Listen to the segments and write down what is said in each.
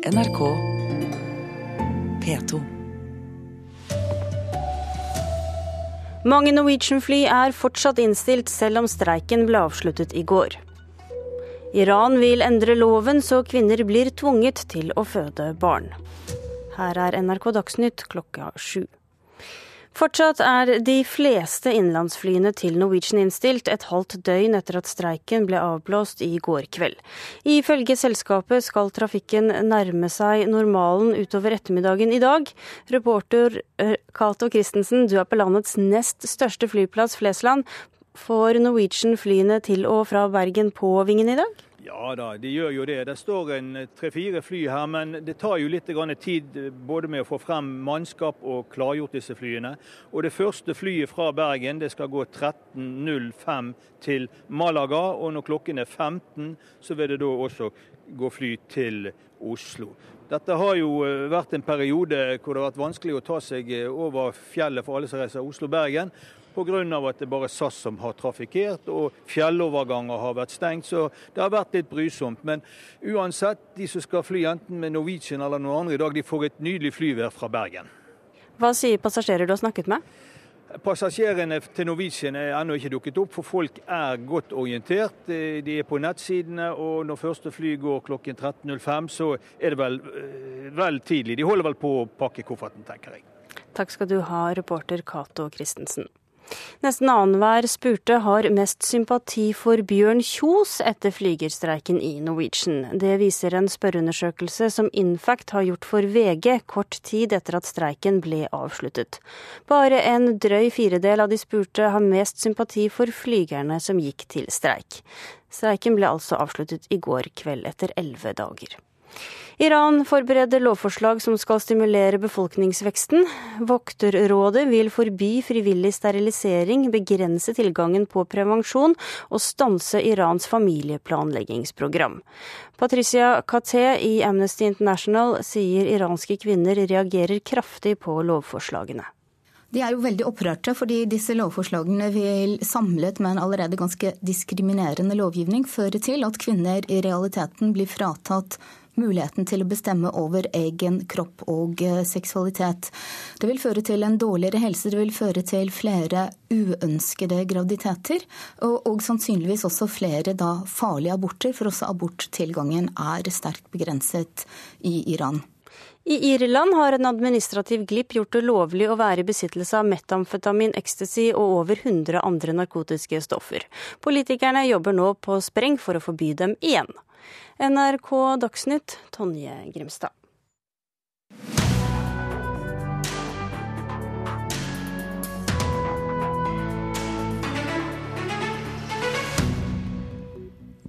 NRK P2. Mange Norwegian-fly er fortsatt innstilt, selv om streiken ble avsluttet i går. Iran vil endre loven så kvinner blir tvunget til å føde barn. Her er NRK Dagsnytt klokka sju. Fortsatt er de fleste innenlandsflyene til Norwegian innstilt et halvt døgn etter at streiken ble avblåst i går kveld. Ifølge selskapet skal trafikken nærme seg normalen utover ettermiddagen i dag. Reporter eh, Cato Christensen, du er på landets nest største flyplass, Flesland. Får Norwegian flyene til og fra Bergen på vingen i dag? Ja da, de gjør jo det. Det står en tre-fire fly her, men det tar jo litt tid eh, både med å få frem mannskap og klargjort disse flyene. Og Det første flyet fra Bergen det skal gå 13.05 til Malaga. Og når klokken er 15, så vil det da også gå fly til Oslo. Dette har jo eh, vært en periode hvor det har vært vanskelig å ta seg eh, over fjellet for alle som reiser Oslo-Bergen pga. at det bare er SAS som har trafikkert og fjelloverganger har vært stengt. Så det har vært litt brysomt. Men uansett, de som skal fly enten med Norwegian eller noen andre i dag, de får et nydelig flyvær fra Bergen. Hva sier passasjerer du har snakket med? Passasjerene til Norwegian er ennå ikke dukket opp, for folk er godt orientert. De er på nettsidene, og når første fly går klokken 13.05, så er det vel, eh, vel tidlig. De holder vel på å pakke kofferten, tenker jeg. Takk skal du ha, reporter Cato Christensen. Nesten annenhver spurte har mest sympati for Bjørn Kjos etter flygerstreiken i Norwegian. Det viser en spørreundersøkelse som Infact har gjort for VG kort tid etter at streiken ble avsluttet. Bare en drøy firedel av de spurte har mest sympati for flygerne som gikk til streik. Streiken ble altså avsluttet i går kveld etter elleve dager. Iran forbereder lovforslag som skal stimulere befolkningsveksten. Vokterrådet vil forby frivillig sterilisering, begrense tilgangen på prevensjon og stanse Irans familieplanleggingsprogram. Patricia Katé i Amnesty International sier iranske kvinner reagerer kraftig på lovforslagene. De er jo veldig opprørte, fordi disse lovforslagene vil samlet med en allerede ganske diskriminerende lovgivning føre til at kvinner i realiteten blir fratatt muligheten til å bestemme over egen kropp og eh, seksualitet. Det vil føre til en dårligere helse, det vil føre til flere uønskede graviditeter, og, og sannsynligvis også flere da farlige aborter, for også aborttilgangen er sterkt begrenset i Iran. I Irland har en administrativ glipp gjort det lovlig å være i besittelse av metamfetamin, ecstasy og over 100 andre narkotiske stoffer. Politikerne jobber nå på spreng for å forby dem igjen. NRK Dagsnytt, Tonje Grimstad.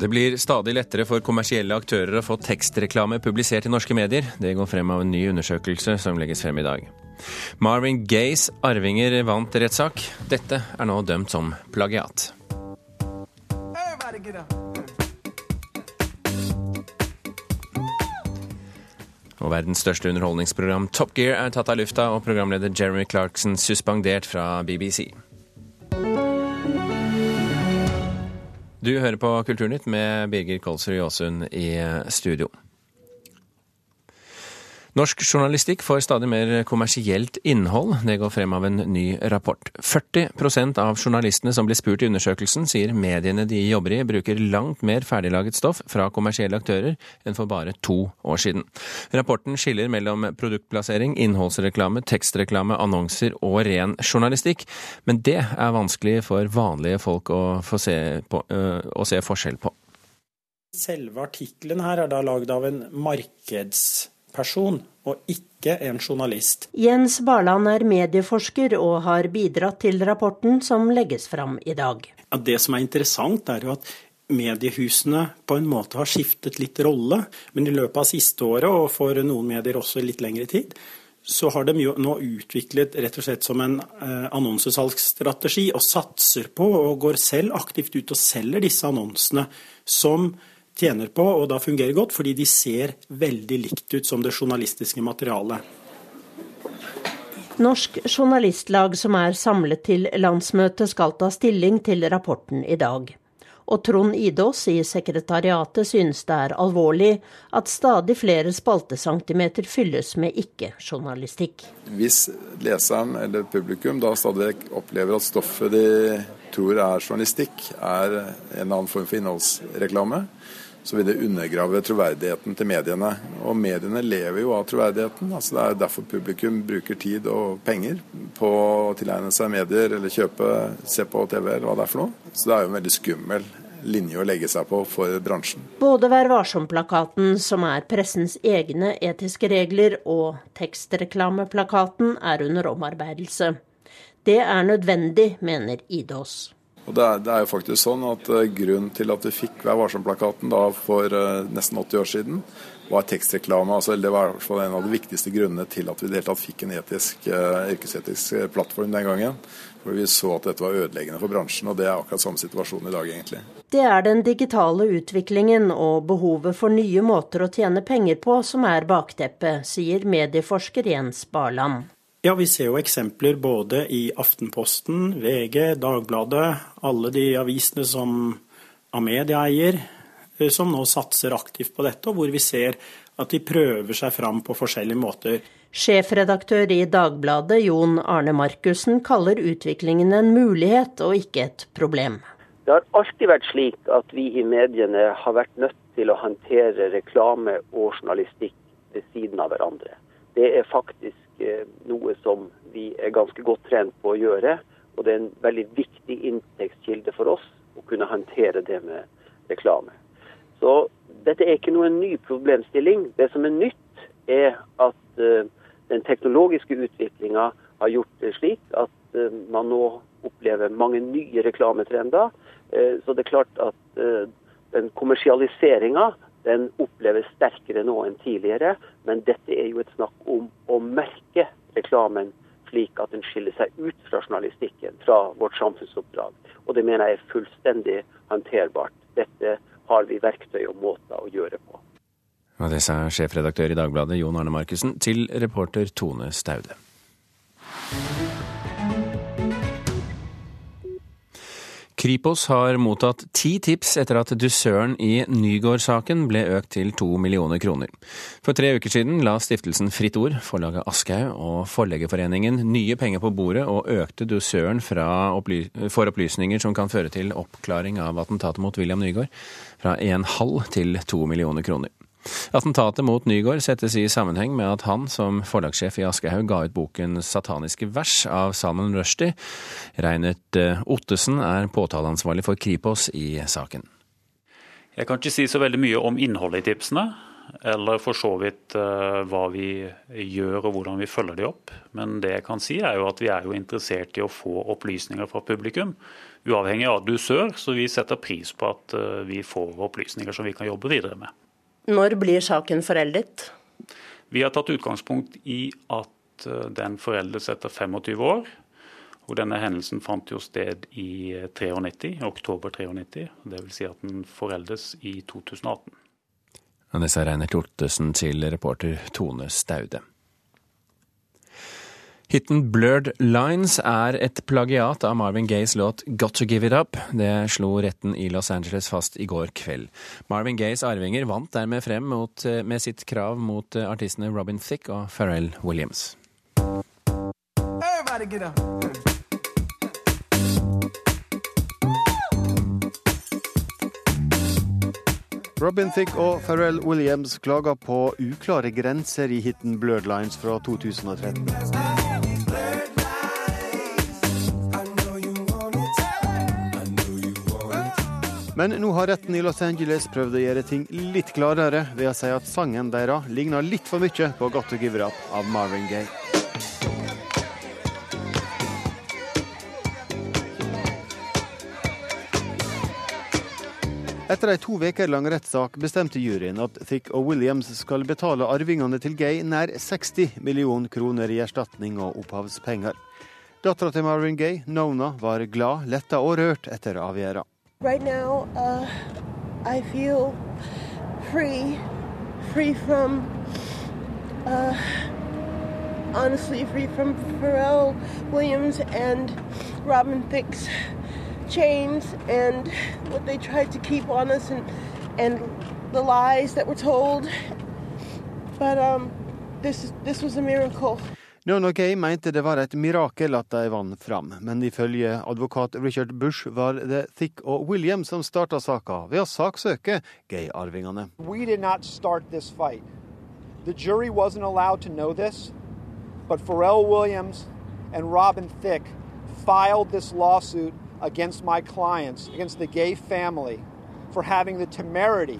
Det blir stadig lettere for kommersielle aktører å få tekstreklame publisert i norske medier. Det går frem av en ny undersøkelse som legges frem i dag. Marvin Gayes arvinger vant rettssak. Dette er nå dømt som plagiat. Og verdens største underholdningsprogram Top Gear er tatt av lufta, og programleder Jeremy Clarkson suspendert fra BBC. Du hører på Kulturnytt med Birger Kolsrud Jåsund i studio. Norsk journalistikk får stadig mer kommersielt innhold. Det går frem av en ny rapport. 40% av journalistene som blir spurt i undersøkelsen, sier mediene de jobber i, bruker langt mer ferdiglaget stoff fra kommersielle aktører enn for bare to år siden. Rapporten skiller mellom produktplassering, innholdsreklame, tekstreklame, annonser og ren journalistikk. Men det er vanskelig for vanlige folk å, se, på, å se forskjell på. Selve artikkelen her er da lagd av en markeds person, og ikke en journalist. Jens Barland er medieforsker og har bidratt til rapporten som legges fram i dag. Ja, det som er interessant, er jo at mediehusene på en måte har skiftet litt rolle. Men i løpet av siste året, og for noen medier også litt lengre tid, så har de jo nå utviklet rett og slett som en eh, annonsesalgsstrategi og satser på og går selv aktivt ut og selger disse annonsene som tjener på, og da fungerer godt, fordi de ser veldig likt ut som det journalistiske materialet. Norsk Journalistlag, som er samlet til landsmøte, skal ta stilling til rapporten i dag. Og Trond Idås i sekretariatet synes det er alvorlig at stadig flere spaltecentimeter fylles med ikke-journalistikk. Hvis leseren eller publikum da stadig opplever at stoffet de tror er journalistikk, er en annen form for innholdsreklame, så vil det undergrave troverdigheten til mediene. Og mediene lever jo av troverdigheten. altså Det er derfor publikum bruker tid og penger på å tilegne seg medier eller kjøpe, se på TV eller hva det er for noe. Så det er jo en veldig skummel linje å legge seg på for bransjen. Både Vær varsom-plakaten, som er pressens egne etiske regler, og tekstreklameplakaten er under omarbeidelse. Det er nødvendig, mener Idås. Og det er, det er, jo faktisk sånn at uh, Grunnen til at vi fikk Vær varsom-plakaten for uh, nesten 80 år siden, var tekstreklame. altså Det var en av de viktigste grunnene til at vi det fikk en etisk, uh, yrkesetisk plattform den gangen. For Vi så at dette var ødeleggende for bransjen, og det er akkurat samme situasjon i dag, egentlig. Det er den digitale utviklingen og behovet for nye måter å tjene penger på som er bakteppet, sier medieforsker Jens Barland. Ja, vi ser jo eksempler både i Aftenposten, VG, Dagbladet, alle de avisene som Amedia eier, eh, som nå satser aktivt på dette, og hvor vi ser at de prøver seg fram på forskjellige måter. Sjefredaktør i Dagbladet, Jon Arne Markussen, kaller utviklingen en mulighet og ikke et problem. Det har alltid vært slik at vi i mediene har vært nødt til å håndtere reklame og journalistikk ved siden av hverandre. Det er faktisk noe som vi er ganske godt trent på å gjøre. Og det er en veldig viktig inntektskilde for oss å kunne håndtere det med reklame. Så dette er ikke noen ny problemstilling. Det som er nytt, er at uh, den teknologiske utviklinga har gjort det slik at uh, man nå opplever mange nye reklametrender. Så det er klart at den kommersialiseringa den oppleves sterkere nå enn tidligere. Men dette er jo et snakk om å merke reklamen slik at den skiller seg ut fra journalistikken, fra vårt samfunnsoppdrag. Og det mener jeg er fullstendig håndterbart. Dette har vi verktøy og måter å gjøre på. Og det sa sjefredaktør i Dagbladet Jon Arne Markussen til reporter Tone Staude. Kripos har mottatt ti tips etter at dusøren i Nygård-saken ble økt til to millioner kroner. For tre uker siden la stiftelsen Fritt Ord, forlaget Aschehoug og Forleggerforeningen nye penger på bordet og økte dusøren opply for opplysninger som kan føre til oppklaring av attentatet mot William Nygård, fra en halv til to millioner kroner. Attentatet mot Nygaard settes i sammenheng med at han som forlagssjef i Aschehoug ga ut boken 'Sataniske vers' av Salman Rushdie. Reinert eh, Ottesen er påtaleansvarlig for Kripos i saken. Jeg kan ikke si så veldig mye om innholdet i tipsene, eller for så vidt uh, hva vi gjør og hvordan vi følger de opp. Men det jeg kan si er jo at vi er jo interessert i å få opplysninger fra publikum. Uavhengig av dusør, så vi setter pris på at uh, vi får opplysninger som vi kan jobbe videre med. Når blir saken foreldet? Vi har tatt utgangspunkt i at eh, den foreldes etter 25 år. Og denne hendelsen fant jo sted i 93, oktober 93. Dvs. Si at den foreldes i 2018. Og det sa Reinert Ottesen til reporter Tone Staude. Hiten Blurred Lines er et plagiat av Marvin Gayes låt Got To Give It Up. Det slo retten i Los Angeles fast i går kveld. Marvin Gayes arvinger vant dermed frem mot, eh, med sitt krav mot eh, artistene Robin Thicke og Pharrell Williams. Robin Thicke og Pharrell Williams klager på uklare grenser i hiten Blurred Lines fra 2013. Men nå har retten i Los Angeles prøvd å gjøre ting litt klarere ved å si at sangen deres ligner litt for mye på Got To Give It Up av Marvin Gaye. Etter ei to uker lang rettssak bestemte juryen at Thick og Williams skal betale arvingene til Gay nær 60 millioner kroner i erstatning og opphavspenger. Dattera til Marvin Gaye, Nona, var glad, letta og rørt etter avgjørelsen. Right now, uh, I feel free, free from, uh, honestly, free from Pharrell Williams and Robin Thicke's chains and what they tried to keep on us and, and the lies that were told. But um, this, this was a miracle. Nona Gay mente det var et mirakel at de vant fram, men ifølge advokat Richard Bush var det Thick og William som starta saka ved å saksøke Gay-arvingene. The jury wasn't allowed to know this, but Pharrell Williams and Robin Thicke filed this lawsuit against my clients, against the gay family, for having the temerity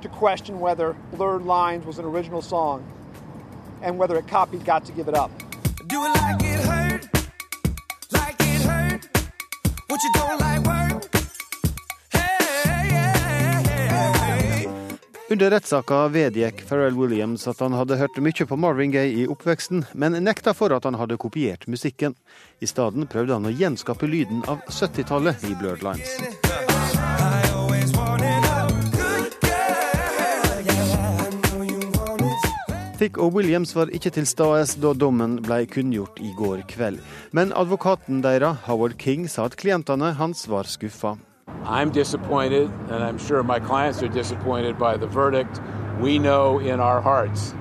to question whether Blurred Lines was an original song and whether it copied Got to Give It Up. Do it like it hurt, like it hurt. What you don't like work. Under rettssaka vedgikk Pharrell Williams at han hadde hørt mye på Marvin Gaye i oppveksten, men nekta for at han hadde kopiert musikken. I stedet prøvde han å gjenskape lyden av 70-tallet i Blurred Lines. Thick og Williams var ikke til stede da dommen ble kunngjort i går kveld. Men advokaten deres, Howard King, sa at klientene hans var skuffa. I'm disappointed, and I'm sure my clients are disappointed by the verdict. We know in our hearts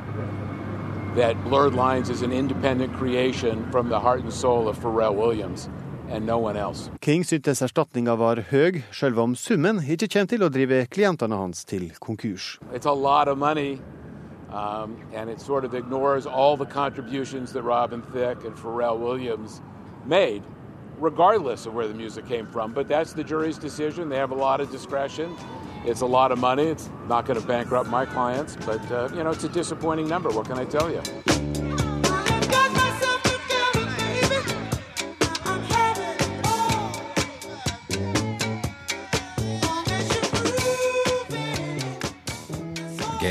that Blurred Lines is an independent creation from the heart and soul of Pharrell Williams. And no one else. King syntes erstatninga var høy, selv om summen ikke kommer til å drive klientene hans til konkurs. It's a lot of money, um, and it sort of ignores all the contributions that Robin Thicke and Pharrell Williams made, regardless of where the music came from. But that's the jury's decision. They have a lot of discretion. It's a lot of money. It's not going to bankrupt my clients, but uh, you know, it's a disappointing number. What can I tell you?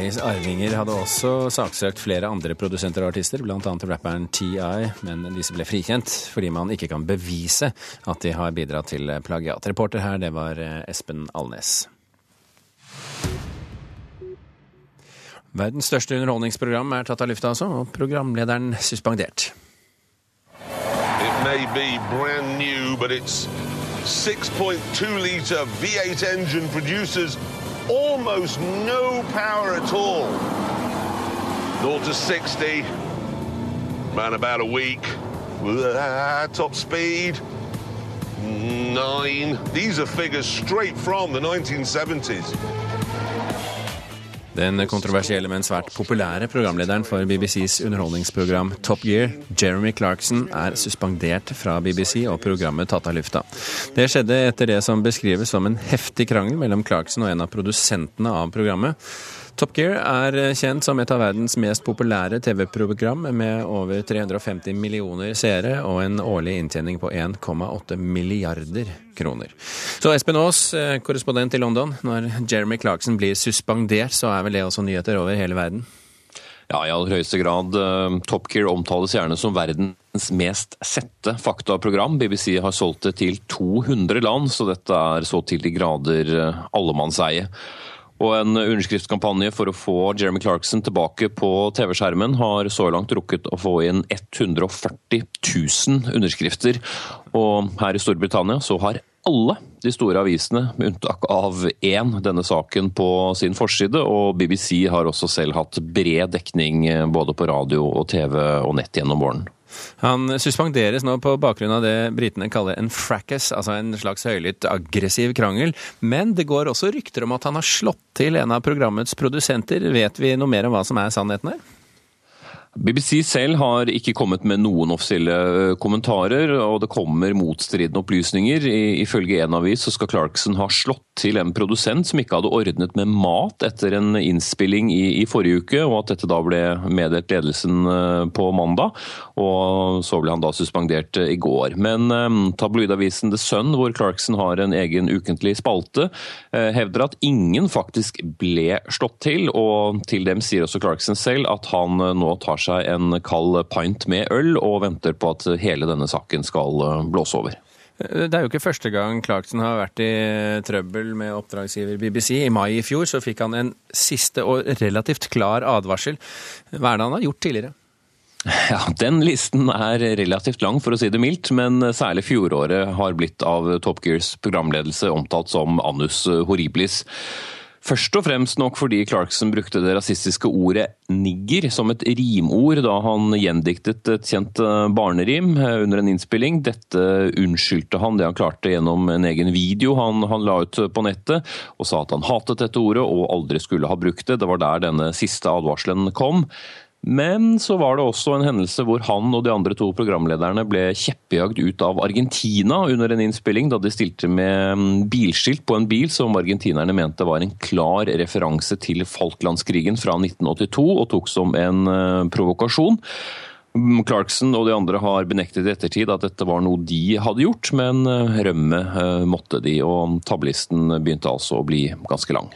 Gays arvinger hadde også saksøkt flere andre produsenter og artister, bl.a. rapperen TI, men disse ble frikjent fordi man ikke kan bevise at de har bidratt til plagiat. Reporter her, det var Espen Alnes. Verdens største underholdningsprogram er tatt av lufta, altså, og programlederen suspendert. It may be brand new, but it's 6.2 liter V8 engine produces almost no power at all. 0 to 60, around about a week. Uh, top speed, nine. These are figures straight from the 1970s. Den kontroversielle, men svært populære programlederen for BBCs underholdningsprogram Top Gear, Jeremy Clarkson, er suspendert fra BBC og programmet tatt av lufta. Det skjedde etter det som beskrives som en heftig krangel mellom Clarkson og en av produsentene av programmet. Top Gear er kjent som et av verdens mest populære TV-program, med over 350 millioner seere og en årlig inntjening på 1,8 milliarder kroner. Så Espen Aas, korrespondent i London. Når Jeremy Clarkson blir suspendert, så er vel det også nyheter over hele verden? Ja, i aller høyeste grad. Top Gear omtales gjerne som verdens mest sette faktaprogram. BBC har solgt det til 200 land, så dette er så til de grader allemannseie. Og en underskriftskampanje for å få Jeremy Clarkson tilbake på TV-skjermen har så langt rukket å få inn 140 000 underskrifter. Og her i Storbritannia så har alle de store avisene, med unntak av én, denne saken på sin forside. Og BBC har også selv hatt bred dekning både på radio og TV og nett gjennom våren. Han suspenderes nå på bakgrunn av det britene kaller en fracas, altså en slags høylytt aggressiv krangel. Men det går også rykter om at han har slått til en av programmets produsenter. Vet vi noe mer om hva som er sannheten her? BBC selv har ikke kommet med noen offisielle kommentarer, og det kommer motstridende opplysninger. Ifølge en avis så skal Clarkson ha slått til en produsent som ikke hadde ordnet med mat etter en innspilling i, i forrige uke, og at dette da ble meddelt ledelsen på mandag. Og så ble han da suspendert i går. Men eh, tabloidavisen The Sun, hvor Clarkson har en egen ukentlig spalte, eh, hevder at ingen faktisk ble slått til, og til dem sier også Clarkson selv at han uh, nå tar seg en kald pint med øl og venter på at hele denne saken skal blåse over. Det er jo ikke første gang Clarkson har vært i trøbbel med oppdragsgiver BBC. I mai i fjor så fikk han en siste og relativt klar advarsel. Hva er det han har gjort tidligere? Ja, Den listen er relativt lang, for å si det mildt, men særlig fjoråret har blitt av Top Gears programledelse omtalt som annus horriblis. Først og fremst nok fordi Clarkson brukte det rasistiske ordet 'nigger' som et rimord da han gjendiktet et kjent eh, barnerim eh, under en innspilling. Dette unnskyldte han det han klarte gjennom en egen video han, han la ut på nettet, og sa at han hatet dette ordet og aldri skulle ha brukt det. Det var der denne siste advarselen kom. Men så var det også en hendelse hvor han og de andre to programlederne ble kjeppjagd ut av Argentina under en innspilling, da de stilte med mm, bilskilt på en bil som argentinerne mente var en klar referanse til Falklandskrigen fra 1982, og tok som en uh, provokasjon. Mm, Clarkson og de andre har benektet i ettertid at dette var noe de hadde gjort, men eh, rømme uh, måtte de, og tablisten begynte altså å bli ganske lang.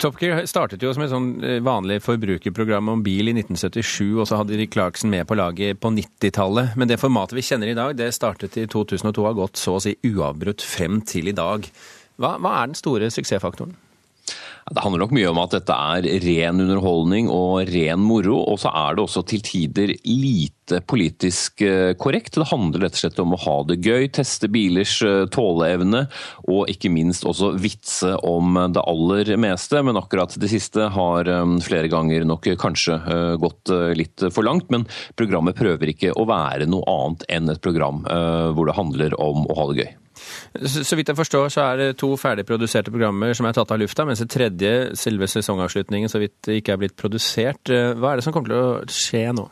Top Gear startet jo som et sånn eh, vanlig forbrukerprogram om bil i 1977, og så hadde de Clarkson med på laget på 90-tallet. Men det formatet vi kjenner i dag, det startet i 2002 og har gått så å si uavbrutt frem til i dag. Hva, hva er den store suksessfaktoren? Det handler nok mye om at dette er ren underholdning og ren moro. Og så er det også til tider lite politisk eh, korrekt. Det handler rett og slett om å ha det gøy, teste bilers eh, tåleevne, og ikke minst også vitse om det aller meste. Men akkurat det siste har eh, flere ganger nok kanskje gått litt for langt. Men programmet prøver ikke å være noe annet enn et program hvor det handler om å ha det gøy. Så vidt jeg forstår, så er det to ferdigproduserte programmer som er tatt av lufta, mens det tredje, selve sesongavslutningen, så vidt ikke er blitt produsert. Hva er det som kommer til å skje nå?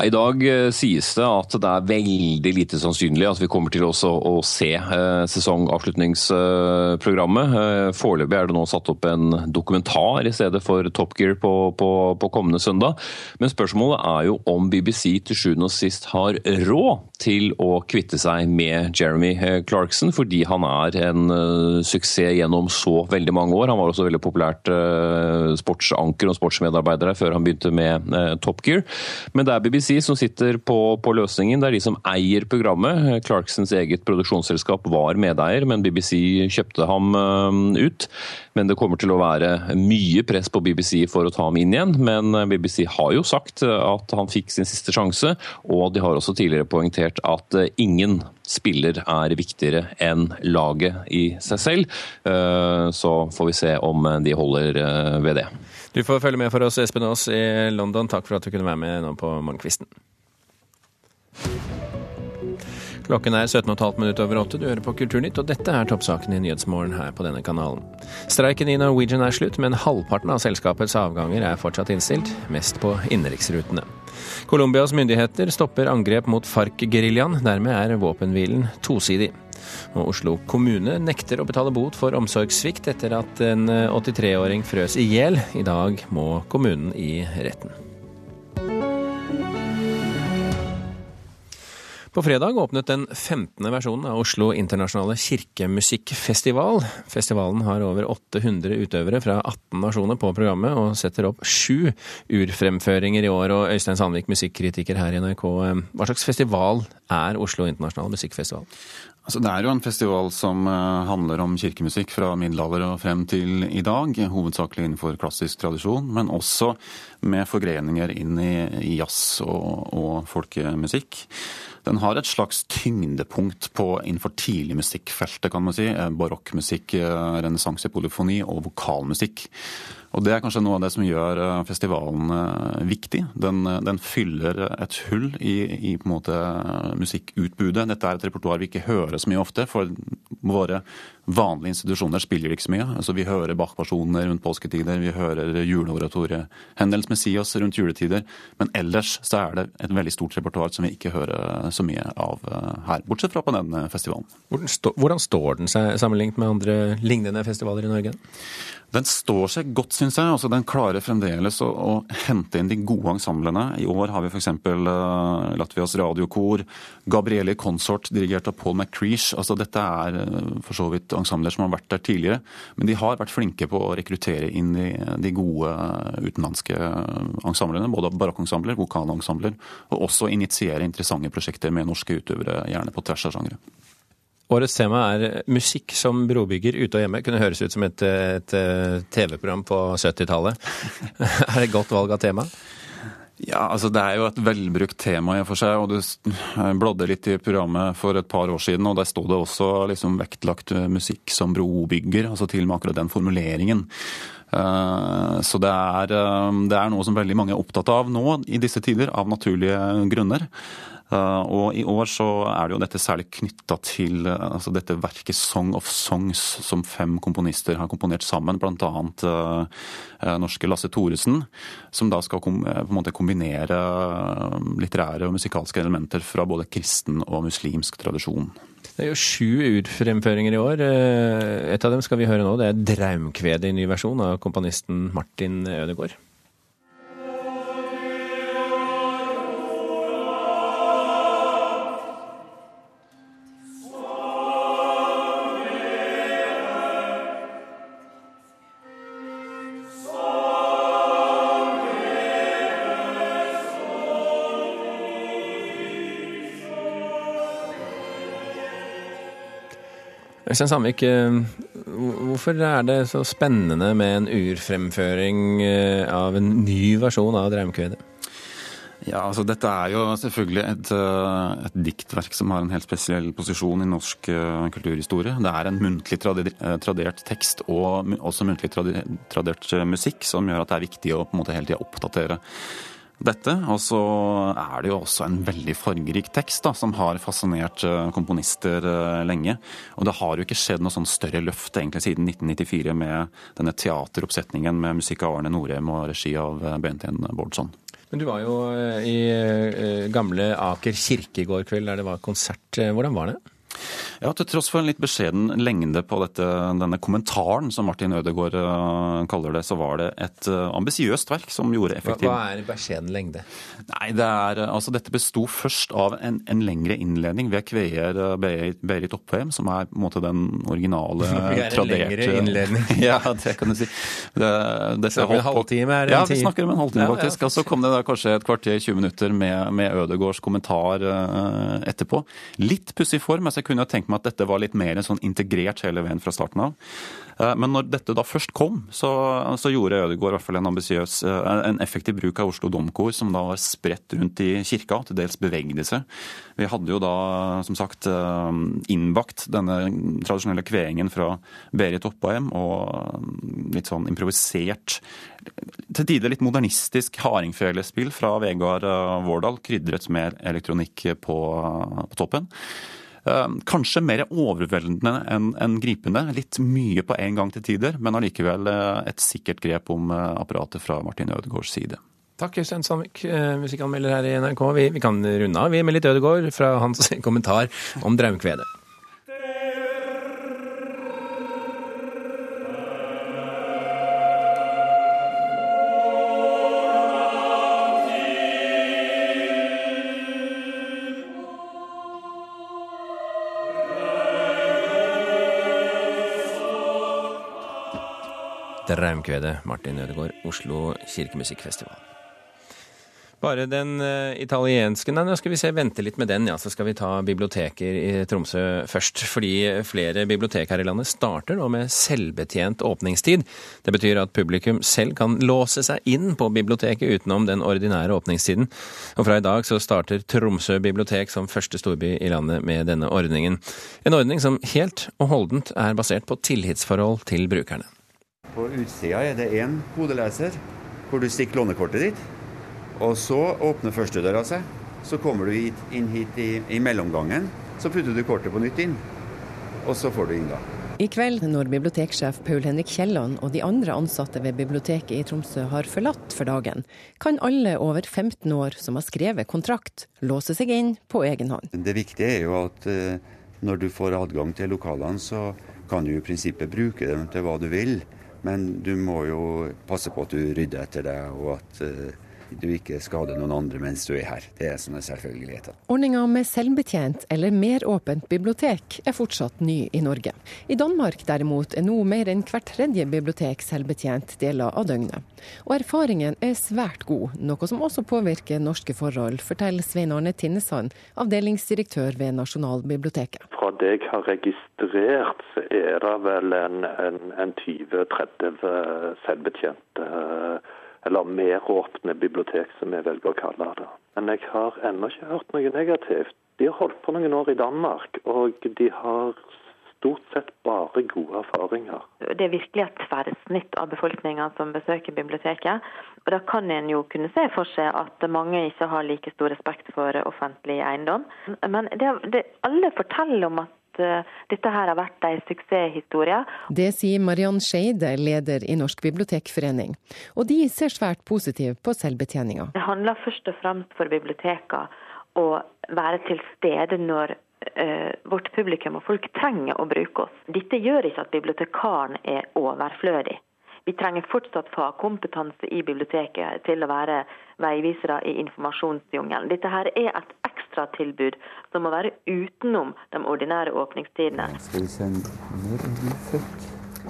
I dag eh, sies det at det er veldig lite sannsynlig at vi kommer til å se eh, sesongavslutningsprogrammet. Eh, foreløpig er det nå satt opp en dokumentar i stedet for Top Gear på, på, på kommende søndag. Men spørsmålet er jo om BBC til sjuende og sist har råd til å kvitte seg med Jeremy Clarkson, fordi han er en suksess gjennom så veldig mange år. Han var også veldig populært sportsanker og sportsmedarbeider før han begynte med Top Gear. Men det er BBC BBC som sitter på, på, løsningen. Det er de som eier programmet. Clarksons eget produksjonsselskap var medeier, men BBC kjøpte ham eh, ut. Men det kommer til å være mye press på BBC for å ta ham inn igjen. Men BBC har jo sagt at han fikk sin siste sjanse, og de har også tidligere poengtert at ingen spiller er viktigere enn laget i seg selv. Eh, så får vi se om de holder eh, ved det. Du får følge med for oss, Espen Aas i London. Takk for at du kunne være med nå på Morgenkvisten. Klokken er 17,5 minutter over åtte. Du hører på Kulturnytt, og dette er toppsaken i Nyhetsmorgen her på denne kanalen. Streiken i Norwegian er slutt, men halvparten av selskapets avganger er fortsatt innstilt, mest på innenriksrutene. Colombias myndigheter stopper angrep mot FARC-geriljaen. Dermed er våpenhvilen tosidig. Og Oslo kommune nekter å betale bot for omsorgssvikt etter at en 83-åring frøs i hjel. I dag må kommunen i retten. På fredag åpnet den 15. versjonen av Oslo internasjonale kirkemusikkfestival. Festivalen har over 800 utøvere fra 18 nasjoner på programmet, og setter opp sju urfremføringer i år. Og Øystein Sandvik, musikkritiker her i NRK, hva slags festival er Oslo internasjonale musikkfestival? Altså, det er jo en festival som uh, handler om kirkemusikk fra middelalder og frem til i dag. Hovedsakelig innenfor klassisk tradisjon, men også med forgreninger inn i, jazz og, og folkemusikk. Den har et slags tyngdepunkt på innenfor tidlig musikkfeltet, kan man si. Eh, barokkmusikk, uh, renessanse, polyfoni og vokalmusikk. Og Det er kanskje noe av det som gjør eh, festivalen eh, viktig. Den, eh, den fyller et hull i, i, musikkutbudet. Dette er et repertoar vi ikke hører så mye ofte. For våre vanlige institusjoner spiller ikke så mye. Altså, vi hører Bach-personer rundt påsketider, vi hører juleoratoriet Hendels Messias rundt juletider. Men ellers så er det et veldig stort repertoar som vi ikke hører så mye av her. Bortsett fra på denne festivalen. Hvordan, stå, hvordan står den seg sammenlignet med andre lignende festivaler i Norge? Den står seg godt, syns jeg. Altså, den klarer fremdeles å, å, hente inn de gode ensemblene. I år har vi f.eks. Uh, eh, Latvias radiokor, Gabriele Consort dirigert av Paul McCreesh. Altså, dette er for så vidt ensembler som har vært der tidligere. Men de har vært flinke på å rekruttere inn de, de gode utenlandske ensemblene. Både barokkensembler, vokalensembler, og også initiere interessante prosjekter med norske utøvere, gjerne på tvers av sjangere. Årets tema er musikk som brobygger ute og hjemme. Kunne høres ut som et, et TV-program på 70-tallet. er det et godt valg av tema? Ja, altså Det er jo et velbrukt tema i og for seg. og Du blådde litt i programmet for et par år siden, og der sto det også liksom vektlagt musikk som brobygger. altså Til og med akkurat den formuleringen. Eh, så det er, eh, det er noe som veldig mange er opptatt av nå i disse tider, av naturlige grunner. Eh, og i år så er det jo dette særlig knytta til altså dette verket 'Song of Songs', som fem komponister har komponert sammen, bl.a. Uh, norske Lasse Thoresen, som da skal på en måte kombinere litterære og musikalske elementer fra både kristen og muslimsk tradisjon. Det er jo sju utfremføringer i år. Et av dem skal vi høre nå. Det er 'Draumkvedet' i ny versjon av komponisten Martin Ødegaard. Øystein Sandvik, eh, hvorfor er det så spennende med en urfremføring eh, av en ny versjon av Draumkvedet? Ja, altså Dette er jo selvfølgelig et, eh, et, diktverk som har en helt spesiell posisjon i norsk kulturhistorie. Det er en muntlig tradert tekst og også muntlig tradert musikk som gjør at det er viktig å på en måte hele tida oppdatere dette. Og så er det jo også en veldig fargerik tekst da, som har fascinert eh, komponister eh, lenge. Og det har jo ikke skjedd noe sånn større løft egentlig siden 1994 med denne teateroppsetningen med musikk av Arne Norheim og regi av eh, Bårdson. Bårdsson. Men du var jo i gamle Aker kirke i går kveld der det var konsert. Hvordan var det? Ja, Til tross for en litt beskjeden lengde på dette, denne kommentaren, som Martin Ødegaard uh, kaller det, så var det et uh, ambisiøst verk som gjorde effektiv Hva, hva er beskjeden lengde? Nei, det er, altså Dette besto først av en, en, lengre innledning ved kveer uh, Berit Oppheim, som er på en måte den originale traderte Lengre innledning? ja, det kan du si. Det, det snakker en halvtime? Er det ja, vi snakker om en halvtime, faktisk. Ja, ja. Og så kom det da kanskje et kvarter, 20 minutter med, med Ødegårds kommentar etterpå. Litt pussig form. altså jeg kunne tenkt meg at dette var litt mer sånn integrert hele veien fra starten av. Eh, men når dette da først kom, så, så gjorde Ødegaard i hvert fall en ambisiøs, eh, en effektiv bruk av Oslo Domkor, som da var spredt rundt i kirka, til dels bevegde seg. Vi hadde jo da, som sagt, eh, innbakt denne tradisjonelle kveingen fra Berit Oppheim, og litt sånn improvisert, til tider litt modernistisk hardingfelespill fra Vegard Vårdal, krydret med elektronikk på, på toppen. Eh, kanskje mer overveldende enn en gripende. Litt mye på en gang til tider, men allikevel eh, et sikkert grep om eh, apparatet fra Martin Ødegaards side. Takk, Øystein Sandvik, musikkanmelder her i NRK. Vi, vi kan runde av vi med litt Ødegaard fra hans kommentar om Draumkvedet. Raumkvedet, Martin Ødegaard, Oslo kirkemusikkfestival. Bare den uh, italienske Nei, nå skal vi se, vente litt med den, ja. Så skal vi ta biblioteker i Tromsø først. Fordi flere bibliotek her i landet starter nå med selvbetjent åpningstid. Det betyr at publikum selv kan låse seg inn på biblioteket utenom den ordinære åpningstiden. Og fra i dag så starter Tromsø bibliotek som første storby i landet med denne ordningen. En ordning som helt og holdent er basert på tillitsforhold til brukerne. På utsida er det én kodeleser hvor du stikker lånekortet ditt. Og så åpner førstedøra seg. Så kommer du hit, inn hit i, i, mellomgangen. Så putter du kortet på nytt inn, og så får du inn da. I kveld, når biblioteksjef Paul Henrik Kielland og de andre ansatte ved biblioteket i Tromsø har forlatt for dagen, kan alle over 15 år som har skrevet kontrakt, låse seg inn på egen hånd. Det viktige er jo at uh, når du får adgang til lokalene, så kan du i prinsippet bruke dem til hva du vil. Men du må jo passe på at du rydder etter deg, og at uh, du ikke skader noen andre mens du er her. Det er sånne selvfølgeligheter. Ordninga med selvbetjent eller mer åpent bibliotek er fortsatt ny i Norge. I Danmark derimot er nå mer enn hvert tredje bibliotek selvbetjent deler av døgnet. Og erfaringen er svært god, noe som også påvirker norske forhold, forteller Svein Arne Tinnesand, avdelingsdirektør ved Nasjonalbiblioteket. Det jeg har registrert, så er det vel en, en, en 20-30 selvbetjente eller meråpne bibliotek, som vi velger å kalle det. Men jeg har ennå ikke hørt noe negativt. De har holdt på noen år i Danmark, og de har stort sett bare gode erfaringer. Det er virkelig et tverrsnitt av befolkninga som besøker biblioteket. Og Da kan en jo kunne se for seg at mange ikke har like stor respekt for offentlig eiendom. Men det, det, alle forteller om at uh, dette her har vært en suksesshistorie. Det sier Mariann Skeide, leder i Norsk bibliotekforening. Og de ser svært positivt på selvbetjeninga. Det handler først og fremst for bibliotekene å være til stede når eh, vårt publikum og folk trenger å bruke oss. Dette gjør ikke at bibliotekaren er overflødig. Vi trenger fortsatt fagkompetanse i biblioteket til å være veivisere i informasjonsjungelen. Dette her er et ekstratilbud som må være utenom de ordinære åpningstidene.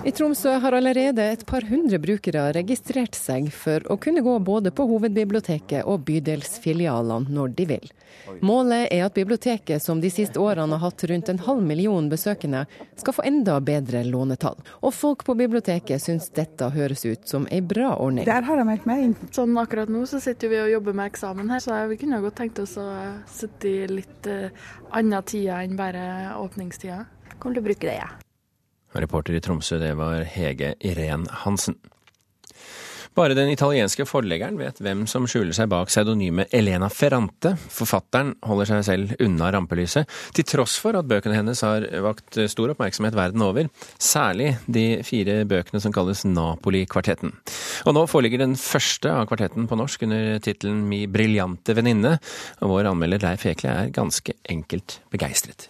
I Tromsø har allerede et par hundre brukere registrert seg for å kunne gå både på hovedbiblioteket og bydelsfilialene når de vil. Målet er at biblioteket, som de siste årene har hatt rundt en halv million besøkende, skal få enda bedre lånetall. Og folk på biblioteket syns dette høres ut som ei bra ordning. Der har jeg meldt meg inn. Sånn akkurat nå så sitter vi og jobber med eksamen her, så vi kunne godt tenkt oss å sitte i litt uh, annen tida enn bare åpningstida. Kommer til å bruke det, ja. Reporter i Tromsø, det var Hege Irén Hansen. Bare den italienske forleggeren vet hvem som skjuler seg bak pseudonymet Elena Ferrante. Forfatteren holder seg selv unna rampelyset, til tross for at bøkene hennes har vakt stor oppmerksomhet verden over. Særlig de fire bøkene som kalles Napoli-kvartetten. Og nå foreligger den første av kvartetten på norsk under tittelen Mi briljante venninne, og vår anmelder Leif Ekle er ganske enkelt begeistret.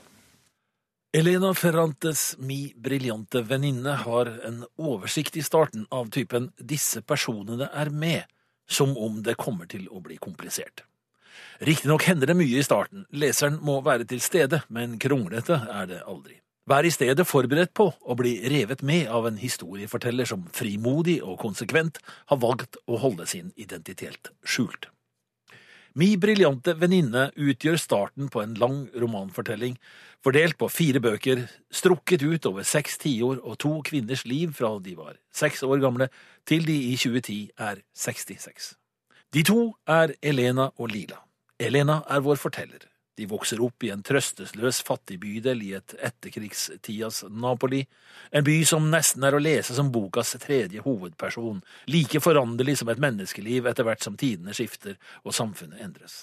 Elena Ferrantes Mi briljante venninne har en oversikt i starten av typen Disse personene er med, som om det kommer til å bli komplisert. Riktignok hender det mye i starten, leseren må være til stede, men kronglete er det aldri. Vær i stedet forberedt på å bli revet med av en historieforteller som frimodig og konsekvent har valgt å holde sin identitet skjult. Mi briljante venninne utgjør starten på en lang romanfortelling, fordelt på fire bøker, strukket ut over seks tiår og to kvinners liv fra de var seks år gamle til de i 2010 er 66. De to er Elena og Lila. Elena er vår forteller. De vokser opp i en trøstesløs fattig bydel i et etterkrigstidas Napoli, en by som nesten er å lese som bokas tredje hovedperson, like foranderlig som et menneskeliv etter hvert som tidene skifter og samfunnet endres.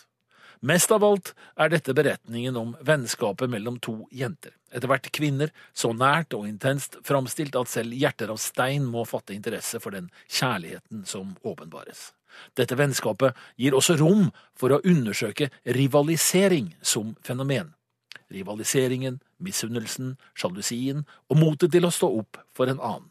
Mest av alt er dette beretningen om vennskapet mellom to jenter, etter hvert kvinner, så nært og intenst framstilt at selv hjerter av stein må fatte interesse for den kjærligheten som åpenbares. Dette vennskapet gir også rom for å undersøke rivalisering som fenomen. Rivaliseringen, misunnelsen, sjalusien og motet til å stå opp for en annen.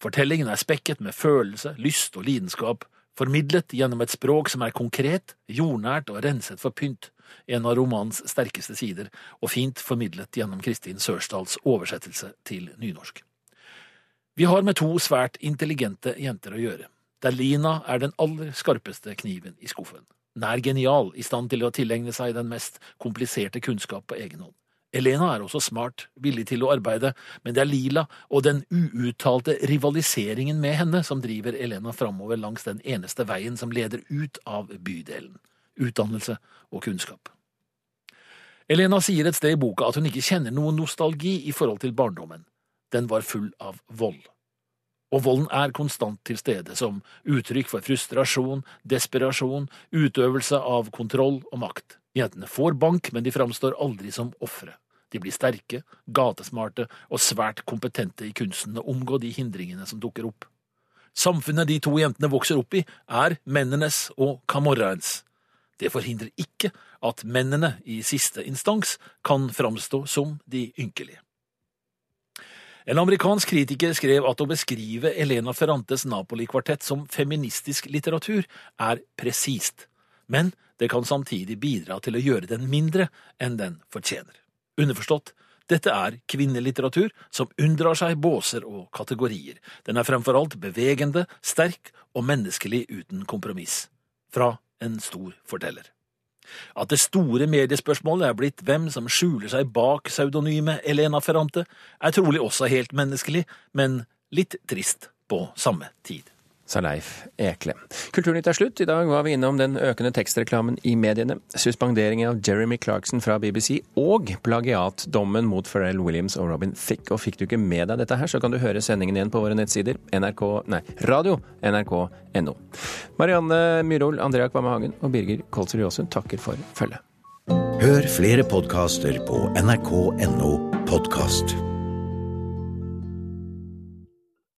Fortellingen er spekket med følelse, lyst og lidenskap, formidlet gjennom et språk som er konkret, jordnært og renset for pynt, en av romanens sterkeste sider, og fint formidlet gjennom Kristin Sørsdals oversettelse til nynorsk. Vi har med to svært intelligente jenter å gjøre der Lina er den aller skarpeste kniven i skuffen. Nær genial, i stand til å tilegne seg den mest kompliserte kunnskap på egen hånd. Elena er også smart, villig til å arbeide, men det er Lila og den uuttalte rivaliseringen med henne som driver Elena framover langs den eneste veien som leder ut av bydelen – utdannelse og kunnskap. Elena sier et sted i boka at hun ikke kjenner noen nostalgi i forhold til barndommen. Den var full av vold og volden er konstant til stede som uttrykk for frustrasjon, desperasjon, utøvelse av kontroll og makt. Jentene får bank, men de framstår aldri som ofre. De blir sterke, gatesmarte og svært kompetente i kunsten å omgå de hindringene som dukker opp. Samfunnet de to jentene vokser opp i, er mennenes og camorraens. Det forhindrer ikke at mennene i siste instans kan framstå som de ynkelige. En amerikansk kritiker skrev at å beskrive Elena Ferrantes Napoli-kvartett som feministisk litteratur er presist, men det kan samtidig bidra til å gjøre den mindre enn den fortjener. Underforstått, dette er kvinnelitteratur som unndrar seg båser og kategorier. Den er fremfor alt bevegende, sterk og menneskelig uten kompromiss. Fra en stor forteller. At det store mediespørsmålet er blitt hvem som skjuler seg bak pseudonymet Elena Ferrante, er trolig også helt menneskelig, men litt trist på samme tid. Sa Leif Ekle. Kulturnytt er slutt. I dag var vi innom den økende tekstreklamen i mediene, suspenderingen av Jeremy Clarkson fra BBC og plagiatdommen mot Pharrell Williams og Robin Thicke. Og fikk du ikke med deg dette her, så kan du høre sendingen igjen på våre nettsider nrk, nei, radio nrk.no. Marianne Myhrol, Andrea Kvamme Hagen og Birger Kolsrud Jåsund takker for følget. Hør flere podkaster på nrk.no podkast.